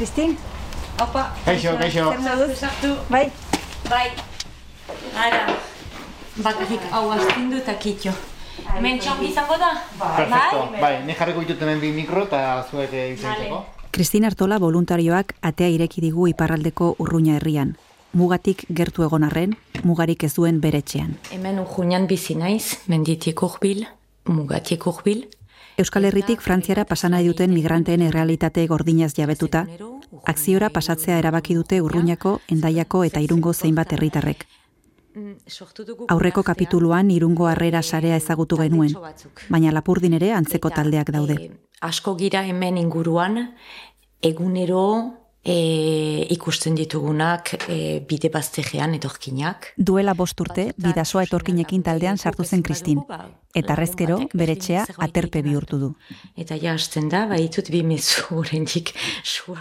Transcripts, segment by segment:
Kristin? Opa. Kaixo, kaixo. Zer. Bai. Bai. Ara. Bakarrik hau astindu eta kitxo. Hemen txongi izango da? Perfecto. Bai, ni jarriko ditut hemen bi mikro eta zuek izentzeko. Kristin Artola voluntarioak atea ireki digu iparraldeko urruña herrian. Mugatik gertu egon arren, mugarik ez duen bere etxean. Hemen urruñan bizi naiz, menditik urbil, mugatik urbil. Euskal Herritik Frantziara pasana duten migranteen errealitate gordinaz jabetuta, akziora pasatzea erabaki dute urruñako, endaiako eta irungo zeinbat herritarrek. Aurreko kapituluan irungo harrera sarea ezagutu genuen, baina lapurdin ere antzeko taldeak daude. Asko gira hemen inguruan, egunero e, ikusten ditugunak e, bide baztegean etorkinak. Duela bost urte, bidasoa etorkinekin taldean sartu zen Kristin, eta arrezkero bere etxea aterpe bihurtu du. Eta ja hasten da, baitut bi mezu oraindik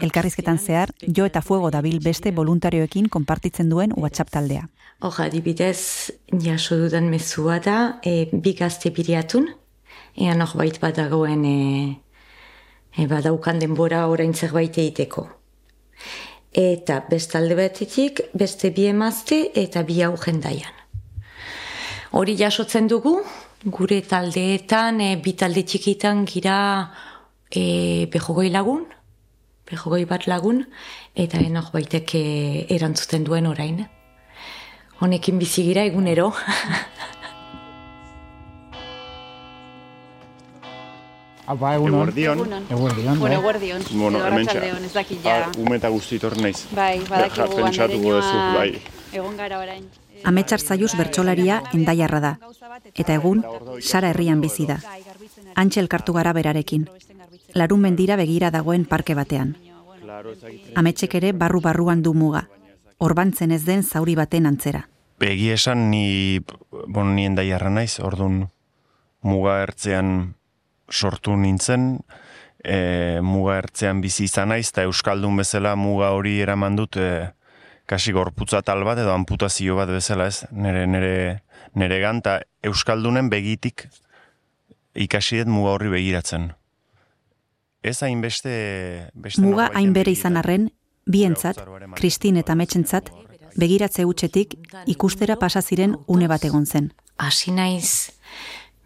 Elkarrizketan zehar, jo eta fuego dabil beste voluntarioekin konpartitzen duen WhatsApp taldea. Hor, adibidez, jaso dudan mezua da, e, bi gazte biriatun, ean hor bait badagoen e, e, badaukan denbora orain zerbait egiteko. Eta bestalde batetik, beste bi emazte eta bi hau jendaian. Hori jasotzen dugu, gure taldeetan, e, bi talde txikitan gira e, behogoi lagun, behogoi bat lagun, eta enok baitek e, erantzuten duen orain. Honekin bizi gira egunero. Apa, egunon. Eguerdion. Eguerdion, Bueno, bai. guardion. Bueno, hemen ez dakit ja. Ah, ume eta guztitor naiz. Bai, badakigu duzu, bai. Egon gara orain. Ametsar zaiuz bertsolaria endaiarra da, eta egun Sara herrian bizi da. Antxe elkartu gara berarekin. Larun mendira begira dagoen parke batean. Ametsek ere barru-barruan du muga. Orbantzen ez den zauri baten antzera. Egi esan ni, bon, ni endaiarra naiz, ordun muga ertzean sortu nintzen, e, muga ertzean bizi izan naiz, eta Euskaldun bezala muga hori eraman dut, e, kasi gorputza tal bat edo amputazio bat bezala ez, nere, nere, nere ganta Euskaldunen begitik ikasi dut muga horri begiratzen. Ez hainbeste... Beste Muga norbaiten hain bere izan arren, bientzat, Kristin eta Ametsentzat, begiratze hutsetik ikustera pasa ziren une bat egon zen. Hasi naiz,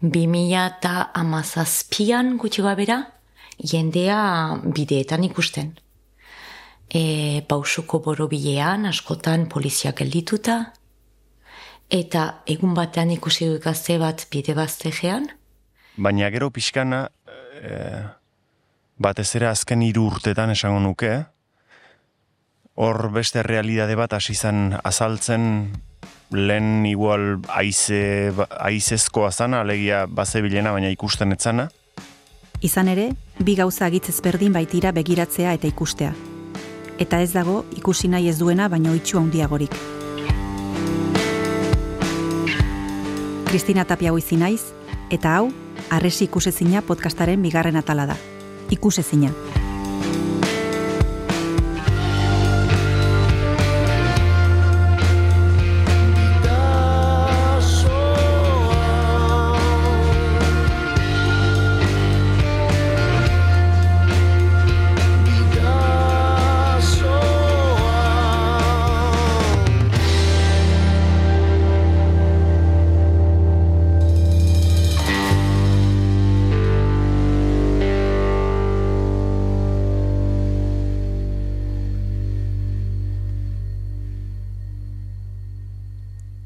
2000 eta amazazpian gutxi gabera, jendea bideetan ikusten. E, pausuko borobilean, askotan poliziak geldituta, eta egun batean ikusi dut gazte bat bide baztegean, Baina gero pixkana, e, batez ere azken hiru urtetan esango nuke, hor beste realidade bat hasi zen azaltzen lehen igual aize, aizezkoa zana, alegia bazebilena, baina ikusten etzana. Izan ere, bi gauza agitzez berdin baitira begiratzea eta ikustea. Eta ez dago ikusi nahi ez duena baino itxu handiagorik. Kristina Tapia goizi naiz, eta hau, arresi ikusezina podcastaren bigarren atala da. Ikusezina.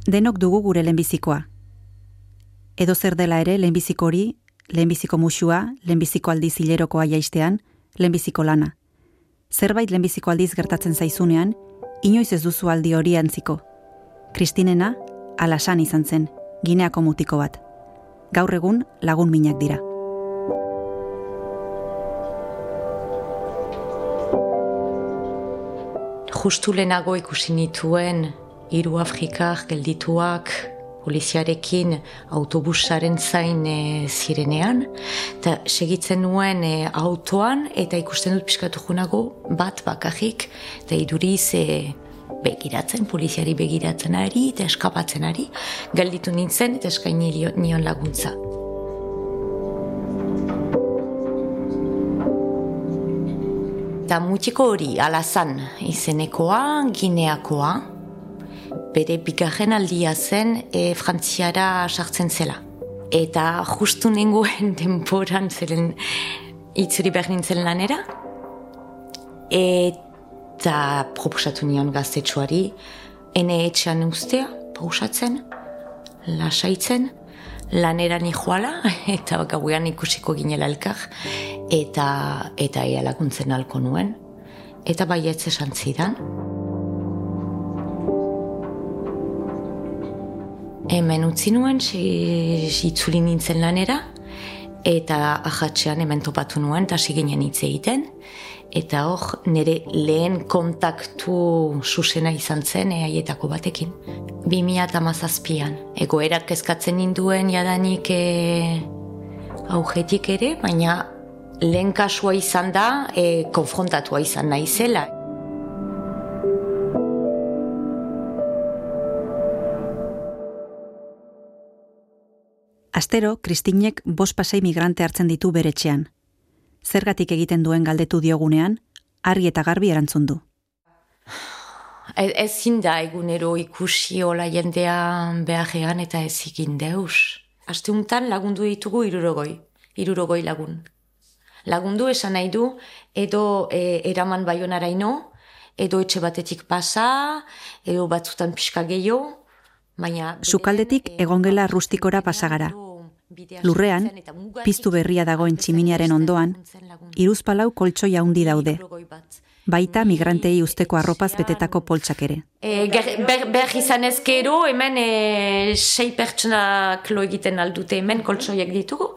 Denok dugu gure lehenbizikoa. Edo zer dela ere lehenbiziko hori, lehenbiziko musua, lehenbiziko aldiz hilerokoa jaistean, lehenbiziko lana. Zerbait lehenbiziko aldiz gertatzen zaizunean, inoiz ez duzu aldi hori antziko. Kristinena, alasan izan zen, gineako mutiko bat. Gaur egun lagun minak dira. justu lehenago ikusi nituen hiru Afrikar geldituak poliziarekin autobusaren zain e, zirenean, eta segitzen nuen e, autoan, eta ikusten dut piskatu junago bat bakarrik, eta iduriz e, begiratzen, poliziari begiratzen ari, eta eskapatzen ari, gelditu nintzen, eta eskaini nion laguntza. Eta mutiko hori alazan izenekoa, gineakoa, bere bigarren aldia zen e, frantziara sartzen zela. Eta justu nengoen denboran zelen itzuri behar nintzen lanera, eta proposatu nion gaztetxoari, ene etxean ustea, pausatzen, lasaitzen, lanera joala eta gauean ikusiko ginela elkar, eta, eta ea laguntzen alko nuen, eta baietz esan zidan. Hemen utzi nuen, itzuli nintzen lanera, eta ahatxean hemen topatu nuen, eta ginen hitz egiten, eta hor nire lehen kontaktu susena izan zen ehaietako batekin. 2008an, egoerak kezkatzen ninduen jadanik e, augetik ere, baina lehen kasua izan da e, konfrontatua izan naizela. Astero, Kristinek bost pasei migrante hartzen ditu bere etxean. Zergatik egiten duen galdetu diogunean, argi eta garbi erantzun du. Ez, ezin da egunero ikusi hola jendea beharrean eta ez egin deus. Aste untan lagundu ditugu irurogoi, irurogoi lagun. Lagundu esan nahi du, edo e, eraman baionaraino, edo etxe batetik pasa, edo batzutan pixka gehiago, baina... Sukaldetik egongela rustikora pasagara. Lurrean, piztu berria dagoen tximiniaren ondoan, iruzpalau koltsoi handi daude. Baita migrantei usteko arropaz betetako poltsak ere. E, ger- ber, ber izan ezkero, hemen e, sei pertsonak lo egiten aldute hemen koltsoiek ditugu.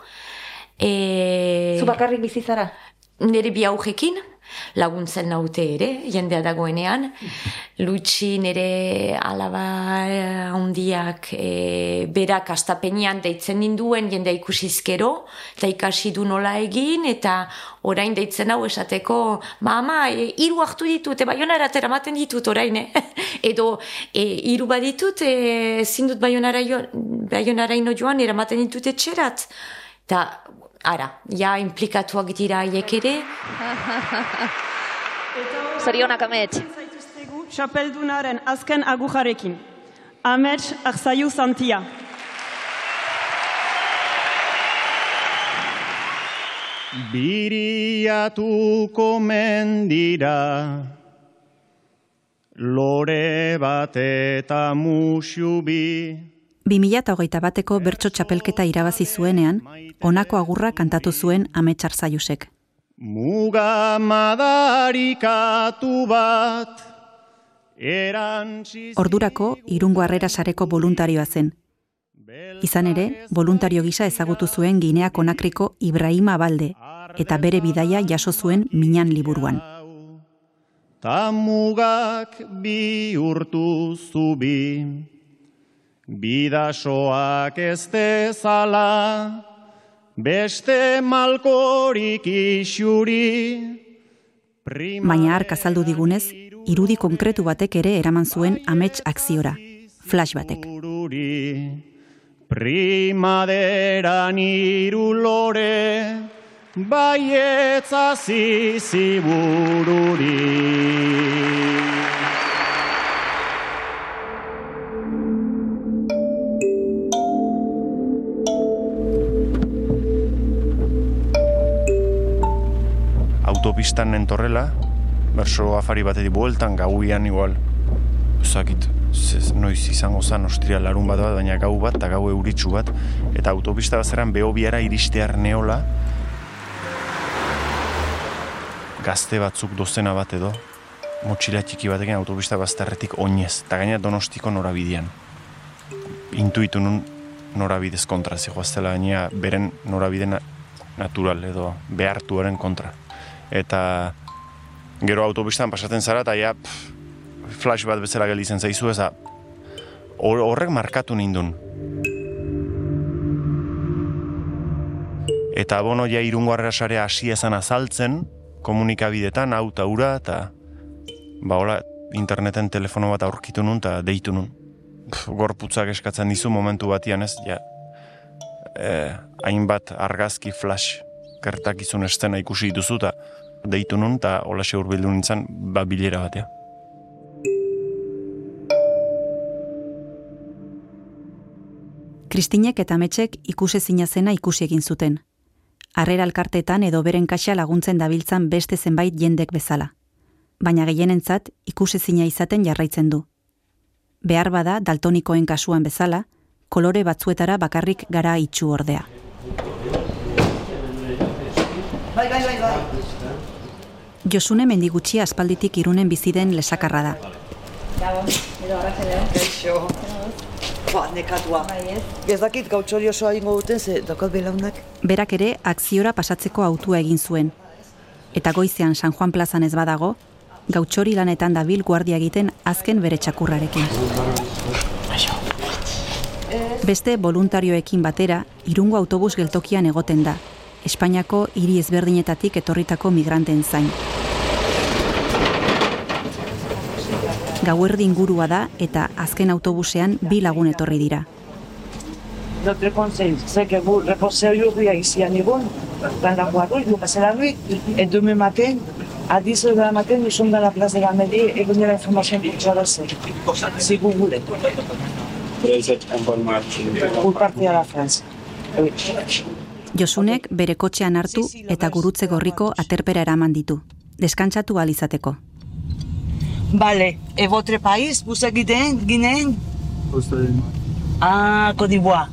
E, Zu bakarrik bizi zara? nire bi aujekin, laguntzen naute ere, jendea dagoenean. Lutsi nire alaba handiak e, berak astapenean deitzen ninduen jendea ikusizkero, eta ikasi du nola egin, eta orain deitzen hau esateko, ba ama, e, hiru hartu ditut, e, baionara teramaten ditut orain, eh? Edo, e, hiru baditut, e, zindut baionara, jo, baionaraino joan, eramaten ditut etxerat. Eta, ara, ja implikatuak dira haiek ere, Zorionak amets. Txapeldunaren azken agujarekin. Amets Arzaiu Santia. Biriatuko mendira Lore bat eta musu bi 2008 bateko bertso txapelketa irabazi zuenean, honako agurra kantatu zuen ametsar zaiusek. Muga madarikatu bat Erantzi Ordurako, irungo harrera sareko voluntarioa zen. Izan ere, voluntario gisa ezagutu zuen Ginea Konakriko Ibrahima Balde, eta bere bidaia jaso zuen minan liburuan. Ta mugak bi urtu zubi, bidasoak ez dezala, beste malkorik isuri, Baina hark azaldu digunez, irudi konkretu batek ere eraman zuen amets akziora, flash batek. Bururi, primaderan iru lore, baietza zizibururi. Autopistan nentorrela, berso afari batetik bueltan gauian igual, ezakit, ez, noiz izango zan ostria larun bat bat, baina gau bat, eta gau euritsu bat, eta autopista bazeran behobiara iristear neola, gazte batzuk dozena bat edo, motxila txiki batekin autopista bazterretik oinez, eta gaina donostiko norabidean. Intuitu nun norabidez kontra zijoaztela, gaina beren norabide na- natural edo behartuaren kontra. Eta gero autopistan pasatzen zara, eta ja, pff, flash bat bezala gelditzen zaizu, eza hor- horrek markatu nindun. Eta bono ja irungo harrera sarea hasi ezan azaltzen, komunikabidetan, hau eta ura, eta ba hola, interneten telefono bat aurkitu nun, eta deitu nun. Pff, gorputzak eskatzen dizu momentu batian ez, ja, eh, hainbat argazki flash gertakizun estena ikusi dituzu, eta deitu nun, eta holaxe urbildu nintzen, ba, bilera batea. Kristinek eta Metxek ikusezina zena ikusi egin zuten. Harrera alkartetan edo beren kaxa laguntzen dabiltzan beste zenbait jendek bezala. Baina gehienentzat ikusezina izaten jarraitzen du. Behar bada daltonikoen kasuan bezala, kolore batzuetara bakarrik gara itxu ordea. Bai, bai, bai. Josune mendigutxi aspalditik irunen biziden lesakarra da. Kaixo. Ba, nekatua. Ez dakit gautxori osoa ingo duten, ze dakat belaunak. Berak ere akziora pasatzeko autua egin zuen. Eta goizean San Juan plazan ez badago, gautxori lanetan dabil guardia egiten azken bere txakurrarekin. Beste voluntarioekin batera, irungo autobus geltokian egoten da, Espainiako hiri ezberdinetatik etorritako migranteen zain. Gauerdi ingurua da eta azken autobusean bi lagun etorri dira. Notre conseil, c'est que vous reposez aujourd'hui ici à Nivon, dans la Guarouille, vous passez la nuit, et demain matin, à 10 h de la matin, nous sommes dans la place de la mairie et donnez l'information pour traverser, si vous voulez. Vous partez à la France. Oui. Josunek bere kotxean hartu eta gurutze gorriko aterpera eraman ditu. Deskantzatu ahal izateko. Vale, et votre pays, vous êtes guinéen, Ah, Côte d'Ivoire.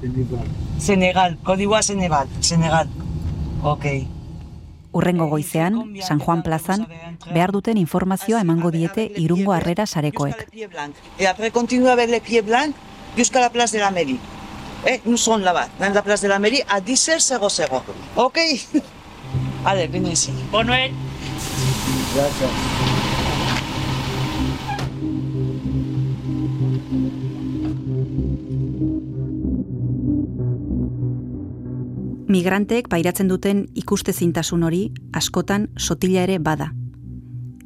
Sénégal, Côte d'Ivoire, Sénégal, Sénégal. Ok. Urrengo goizean, San Juan plazan, behar duten informazioa emango diete irungo harrera sarekoek. Et après, continue avec les pieds blancs jusqu'à la place de la mairie. Eh, nous sommes là-bas, dans la place de la mairie, à 10h00. Ok Allez, venez ici. Bonne nuit. Migranteek pairatzen duten ikustezintasun hori askotan sotila ere bada.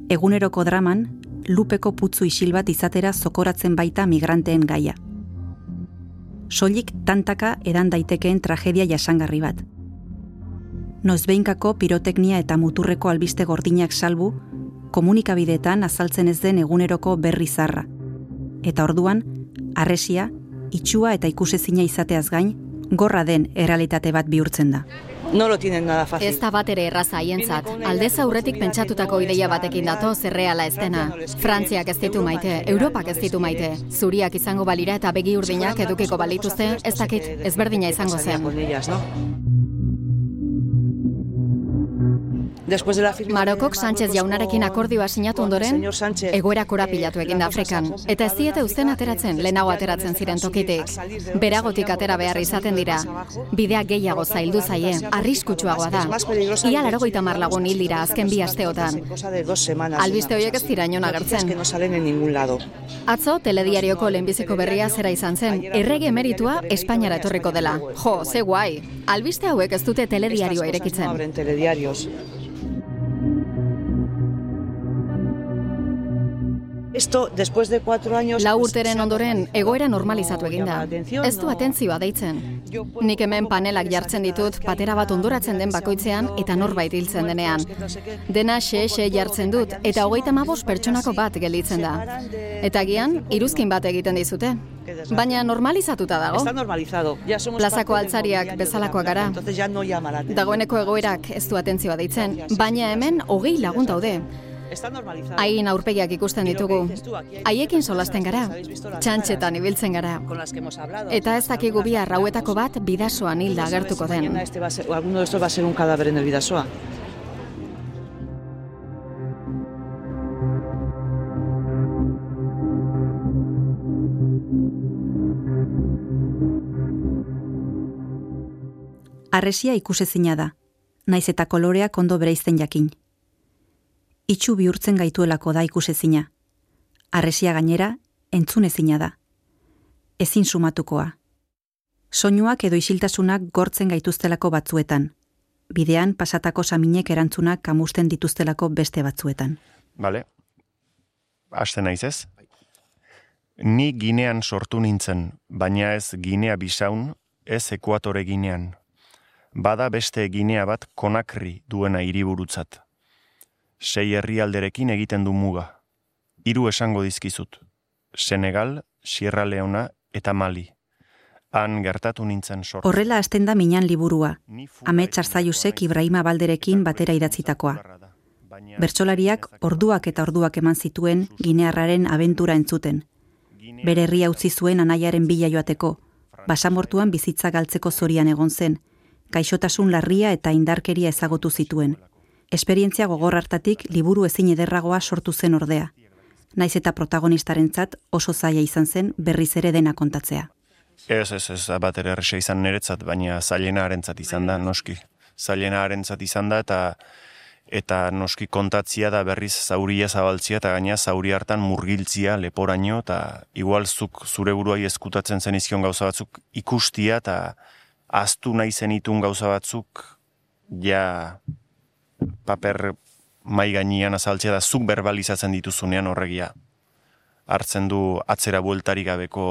Eguneroko draman, lupeko putzu isil bat izatera zokoratzen baita migranteen gaia. Soilik tantaka edan daitekeen tragedia jasangarri bat. Noizbeinkako piroteknia eta muturreko albiste gordinak salbu, komunikabideetan azaltzen ez den eguneroko berri zarra. Eta orduan, arresia, itxua eta ikusezina izateaz gain, gorra den errealitate bat bihurtzen da. No lo tienen nada fácil. Ez da bat ere erraza haientzat. Aldez aurretik pentsatutako ideia batekin dato zerreala ez dena. Frantziak ez ditu maite, Europak ez ditu maite. Zuriak izango balira eta begi urdinak edukiko balituzte, ez dakit, ezberdina izango zen. Marokok Sánchez jaunarekin akordioa sinatu ondoren, egoera korapilatu egin da Afrikan. Eta ez diete uzten ateratzen, lehenago ateratzen ziren tokitik. Beragotik atera behar izaten dira. Bidea gehiago zaildu zaie, arriskutsuagoa da. Ia larogoita mar lagun hil dira azken bi asteotan. De. Albiste horiek ez dira inon agertzen. Atzo, telediarioko lehenbiziko berria zera izan zen, errege emeritua Espainiara etorriko dela. Jo, ze guai. Albiste hauek ez dute telediarioa irekitzen. Esto, después de cuatro años... Lau pues, urteren ondoren egoera normalizatu No egin da. la Ez du atentzioa deitzen. Nik hemen panelak jartzen ditut patera bat ondoratzen den bakoitzean eta norbait hiltzen denean. Dena xe-xe jartzen dut eta hogeita hamabost pertsonako bat gelditzen da. Eta gian, iruzkin bat egiten dizute. Baina normalizatuta dago. Está normalizado. Ya somos Plazako altzariak la plaza, gara. La. Dagoeneko egoerak ez du atentzioa deitzen, baina hemen hogei lagun daude. Haien aurpegiak ikusten ditugu. Haiekin solasten gara, txantxetan ibiltzen gara. Eta ez dakigu bihar hauetako bat bidasoan hilda agertuko den. Alguno de estos va a ser un cadáver en el Vidasoa. Arresia ikusezina da, naiz eta koloreak ondo bereizten jakin. Itxu bihurtzen gaituelako da ikusezina. Arresia gainera, entzunezina da. Ezin sumatukoa. Soinuak edo isiltasunak gortzen gaituztelako batzuetan. Bidean pasatako saminek erantzunak kamusten dituztelako beste batzuetan. Bale? Aste naiz ez? Ni ginean sortu nintzen, baina ez ginea bisaun, ez ekuatore ginean. Bada beste ginea bat konakri duena hiriburutzat. Sei herrialderekin egiten du muga. Hiru esango dizkizut. Senegal, Sierra Leona eta Mali. Han gertatu nintzen sortu. Horrela hasten da minan liburua. Amets Arzaiusek Ibrahima Balderekin batera idatzitakoa. Bertsolariak orduak eta orduak eman zituen Ginearraren abentura entzuten. Bere herria utzi zuen anaiaren bila joateko, basamortuan bizitza galtzeko zorian egon zen, gaixotasun larria eta indarkeria ezagutu zituen. Esperientzia gogor hartatik liburu ezin ederragoa sortu zen ordea. Naiz eta protagonistarentzat oso zaila izan zen berriz ere dena kontatzea. Ez, ez, ez, bat ere erresa izan niretzat, baina zailena harentzat izan da, noski. Zailena harentzat izan da, eta eta noski kontatzia da berriz zauria zabaltzia, eta gaina zauri hartan murgiltzia leporaino, eta igualzuk zure buruai eskutatzen zen izkion gauza batzuk ikustia, eta aztu nahi zenitun gauza batzuk, ja paper mai gainean azaltzea da zuk berbalizatzen dituzunean horregia. Hartzen du atzera bueltarik gabeko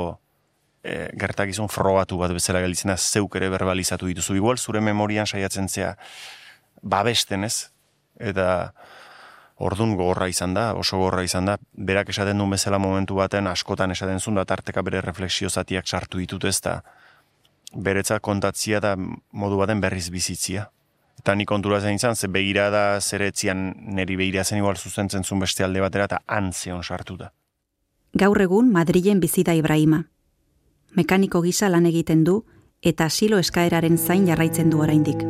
e, gertakizun frogatu bat bezala galitzena zeuk ere berbalizatu dituzu. Igual zure memorian saiatzen zea babesten ez. Eta ordun gogorra izan da, oso gogorra izan da. Berak esaten duen bezala momentu baten askotan esaten zuen da tarteka bere refleksio zatiak sartu ditut ez da. Beretza kontatzia da modu baten berriz bizitzia. Eta ni kontura zen izan, ze begirada zeretzian neri begira zen igual zuzentzen zuen beste alde batera eta han zeon sartu da. Gaur egun Madrilen bizi da Ibrahima. Mekaniko gisa lan egiten du eta asilo eskaeraren zain jarraitzen du oraindik.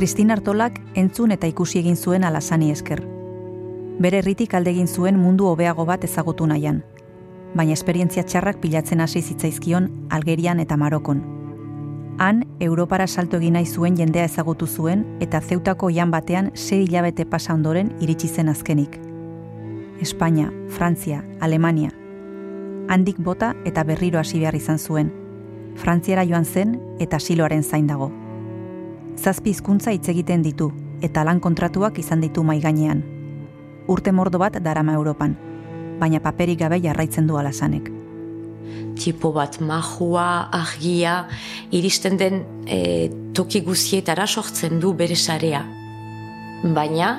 Kristin Artolak entzun eta ikusi egin zuen alasani esker. Bere herritik alde egin zuen mundu hobeago bat ezagutu nahian, baina esperientzia txarrak pilatzen hasi zitzaizkion Algerian eta Marokon. Han, Europara salto egin nahi zuen jendea ezagutu zuen eta zeutako ian batean sei hilabete pasa ondoren iritsi zen azkenik. Espainia, Frantzia, Alemania. Handik bota eta berriro hasi behar izan zuen. Frantziara joan zen eta siloaren zain dago. Zazpi hizkuntza hitz egiten ditu eta lan kontratuak izan ditu mai gainean. Urte mordo bat darama Europan, baina paperik gabe jarraitzen du alasanek. Tipo bat mahua, argia, iristen den e, toki guzietara sortzen du bere sarea. Baina,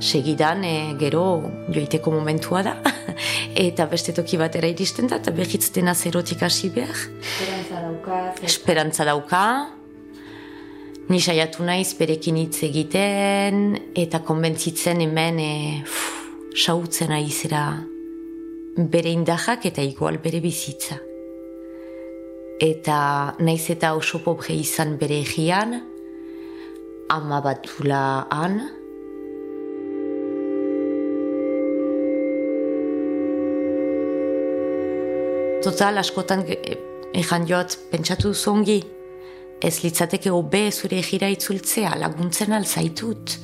segidan e, gero joiteko momentua da, eta beste toki batera iristen da, eta behitz dena zerotik hasi behar. Esperantza dauka. Esperantza dauka, Ni saiatu naiz berekin hitz egiten eta konbentzitzen hemen e, sautzen aizera bere indahak eta igual bere bizitza. Eta naiz eta oso pobre izan bere egian, ama batula han. Total, askotan ejan joat pentsatu zongi, ez litzateke hobe zure egira itzultzea, laguntzen alzaitut.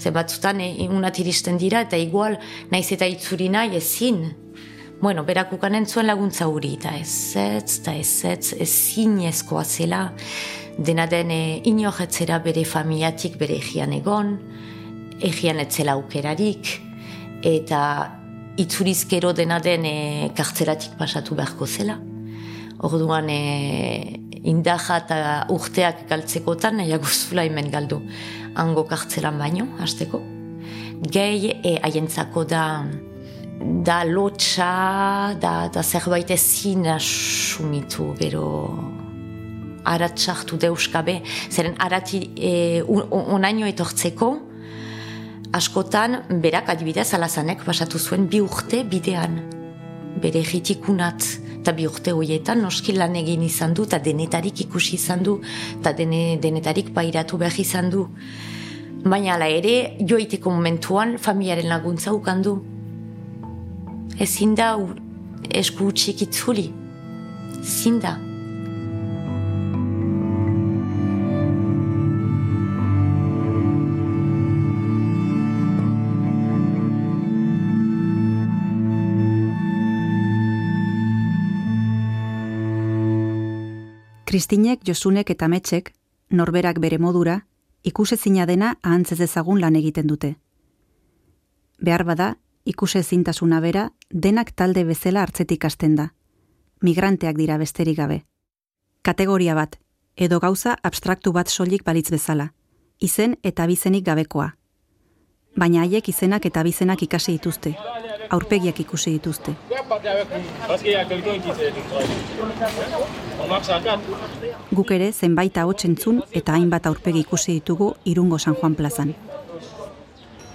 Ze batzutan egunat iristen dira eta igual naiz eta itzuri nahi ezin. Bueno, berak ukanen zuen laguntza hori, eta ez ez, eta ez ez, ezkoa zela. Dena den inojetzera bere familiatik bere egian egon, egian etzela aukerarik, eta itzurizkero dena den e, kartzelatik pasatu beharko zela. Orduan, e, indaja eta urteak galtzekotan nahiago zula hemen galdu hango kartzelan baino, hasteko. Gehi e, haientzako da da lotxa, da, da zerbait ezin sumitu, bero aratsartu deuskabe, zeren arati e, onaino etortzeko, askotan berak adibidez alazanek pasatu zuen bi urte bidean, bere egitikunat, eta bi urte horietan noski lan egin izan du, eta denetarik ikusi izan du, eta dene, denetarik pairatu behar izan du. Baina ala ere, joiteko momentuan familiaren laguntza ukandu. Ezin da esku utxik itzuli. Ezin da. Kristinek, Josunek eta Metxek, norberak bere modura, ikusezina dena ahantzez ezagun lan egiten dute. Behar bada, ikuse zintasuna bera, denak talde bezala hartzetik hasten da. Migranteak dira besterik gabe. Kategoria bat, edo gauza abstraktu bat soilik balitz bezala. Izen eta bizenik gabekoa. Baina haiek izenak eta bizenak ikasi dituzte. Aurpegiak ikusi dituzte. Guk ere zenbait ahots entzun eta hainbat aurpegi ikusi ditugu Irungo San Juan plazan.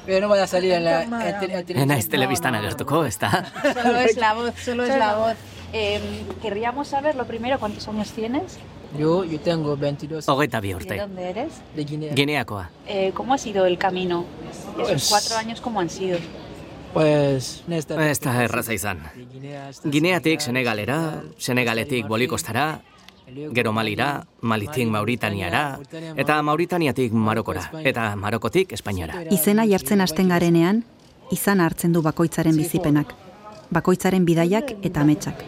Pero no vaya a salir en la... En naiz telebistan agertuko, ez da? Solo es la voz, solo es la voz. Eh, querríamos saber lo primero, ¿cuántos años tienes? Yo, yo tengo 22. Hogeita bi ¿De urte. dónde eres? De Guinea. Gineakoa. Eh, ¿Cómo ha sido el camino? Esos cuatro años, ¿cómo han sido? Pues... Nesta... Ez da erraza izan. Gineatik Senegalera, Senegaletik Bolikostara, gero Malira, Malitik Mauritaniara, eta Mauritaniatik Marokora, eta Marokotik Espainiara. Izena jartzen hasten garenean, izan hartzen du bakoitzaren bizipenak. Bakoitzaren bidaiak eta ametsak.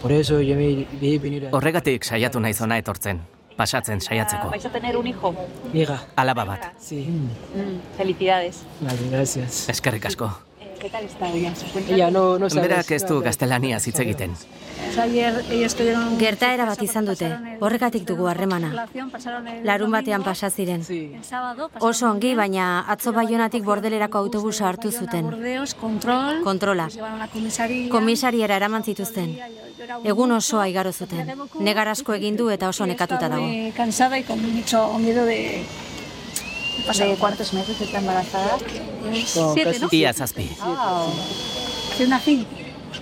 Por eso yo me debí venir a... Horregatik saiatu naiz ona etortzen, pasatzen saiatzeko. ¿Vais a tener un hijo? Mira. Alaba bat. Sí. Mm, felicidades. Vale, gracias. Eskerrik asko. Eh, ¿Qué tal está Ella bien? no, no sabe... Berak ez du gaztelania hitz egiten. Gertaera bat izan dute, horregatik dugu harremana. Larun batean pasa ziren. Oso ongi, baina atzo baionatik bordelerako autobusa hartu zuten. Kontrola. Komisariera eraman zituzten. Egun osoa igaro zuten. Negar asko egin du eta oso nekatuta dago. De... ¿De cuántos meses está embarazada? Siete, ¿no? Ia zazpi. Wow. Tiene una fin.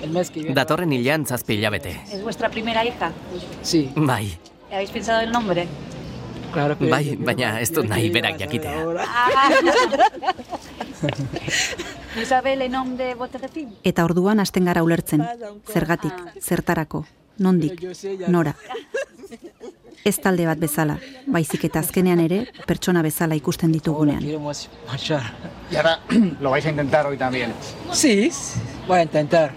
El mes que viene. Datorren hilean zazpi hilabete. ¿Es vuestra primera hija? Sí, Bai, ¿Habéis pensado el nombre? claro que... bai, baina ez dut nahi berak jakitea. ¿Y sabe el nombre de? Eta orduan hasten gara ulertzen, zergatik, zertarako, nondik, nora. Ez talde bat bezala, baizik eta azkenean ere pertsona bezala ikusten ditugunean. Y ahora lo vais a intentar hoy también. Sí, voy a intentar.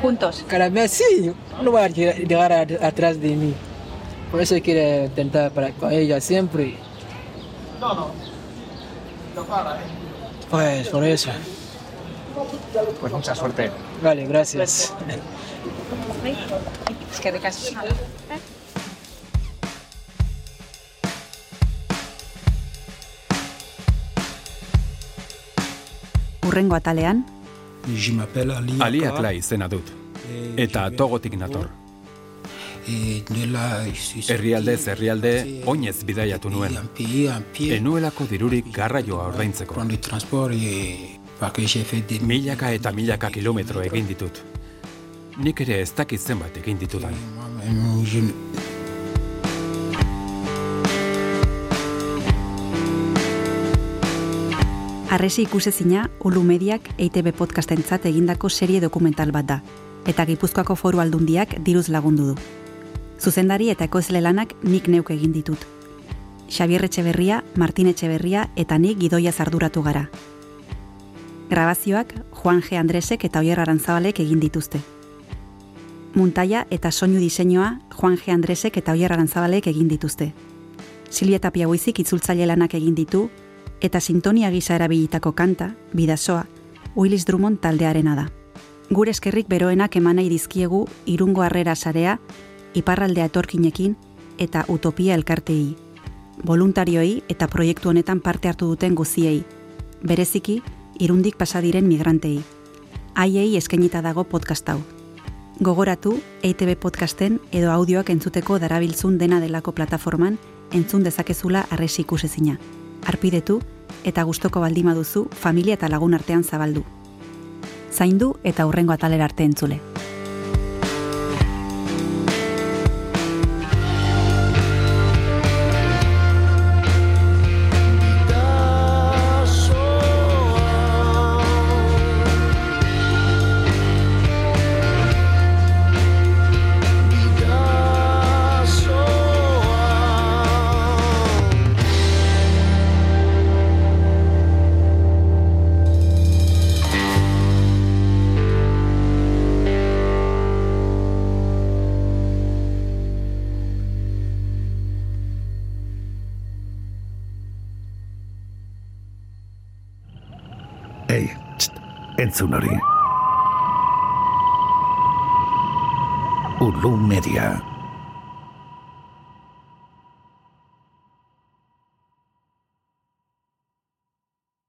¿Juntos? Cada vez sí, no va a llegar atrás de mí. Por eso quiero intentar para con ella siempre. No, no. No para, ¿eh? Pues por eso. Pues mucha suerte. Vale, gracias. Es que Urrengo atalean, Ali Akla izena dut. Eta togotik nator. Herrialdez herrialde oinez bidaiatu nuen. Enuelako dirurik garraioa ordaintzeko. Milaka eta milaka kilometro egin ditut. Nik ere ez dakit zenbat egin ditudan. Arresi ikusezina Ulu Mediak EITB podcastentzat egindako serie dokumental bat da, eta Gipuzkoako foru aldundiak diruz lagundu du. Zuzendari eta ekoizle lanak nik neuk egin ditut. Xabier Etxeberria, Martin Etxeberria eta nik gidoia zarduratu gara. Grabazioak Juan G. Andresek eta Oier Arantzabalek egin dituzte. Muntaia eta soinu diseinua Juan G. Andresek eta Oier Arantzabalek egin dituzte. Silvia Tapia itzultzaile lanak egin ditu, eta sintonia gisa erabilitako kanta, bidasoa, Willis Drummond taldearena da. Gure eskerrik beroenak emanai dizkiegu irungo harrera sarea, iparraldea etorkinekin eta utopia elkartei. Voluntarioei eta proiektu honetan parte hartu duten guziei, bereziki irundik pasadiren migrantei. Haiei eskainita dago podcast hau. Gogoratu, EITB podcasten edo audioak entzuteko darabiltzun dena delako plataforman entzun dezakezula arresi ikusezina. Arpidetu eta gustoko baldima duzu familia eta lagun artean zabaldu. Zaindu eta hurrengo atalera arte entzule. Zona Unlum Media.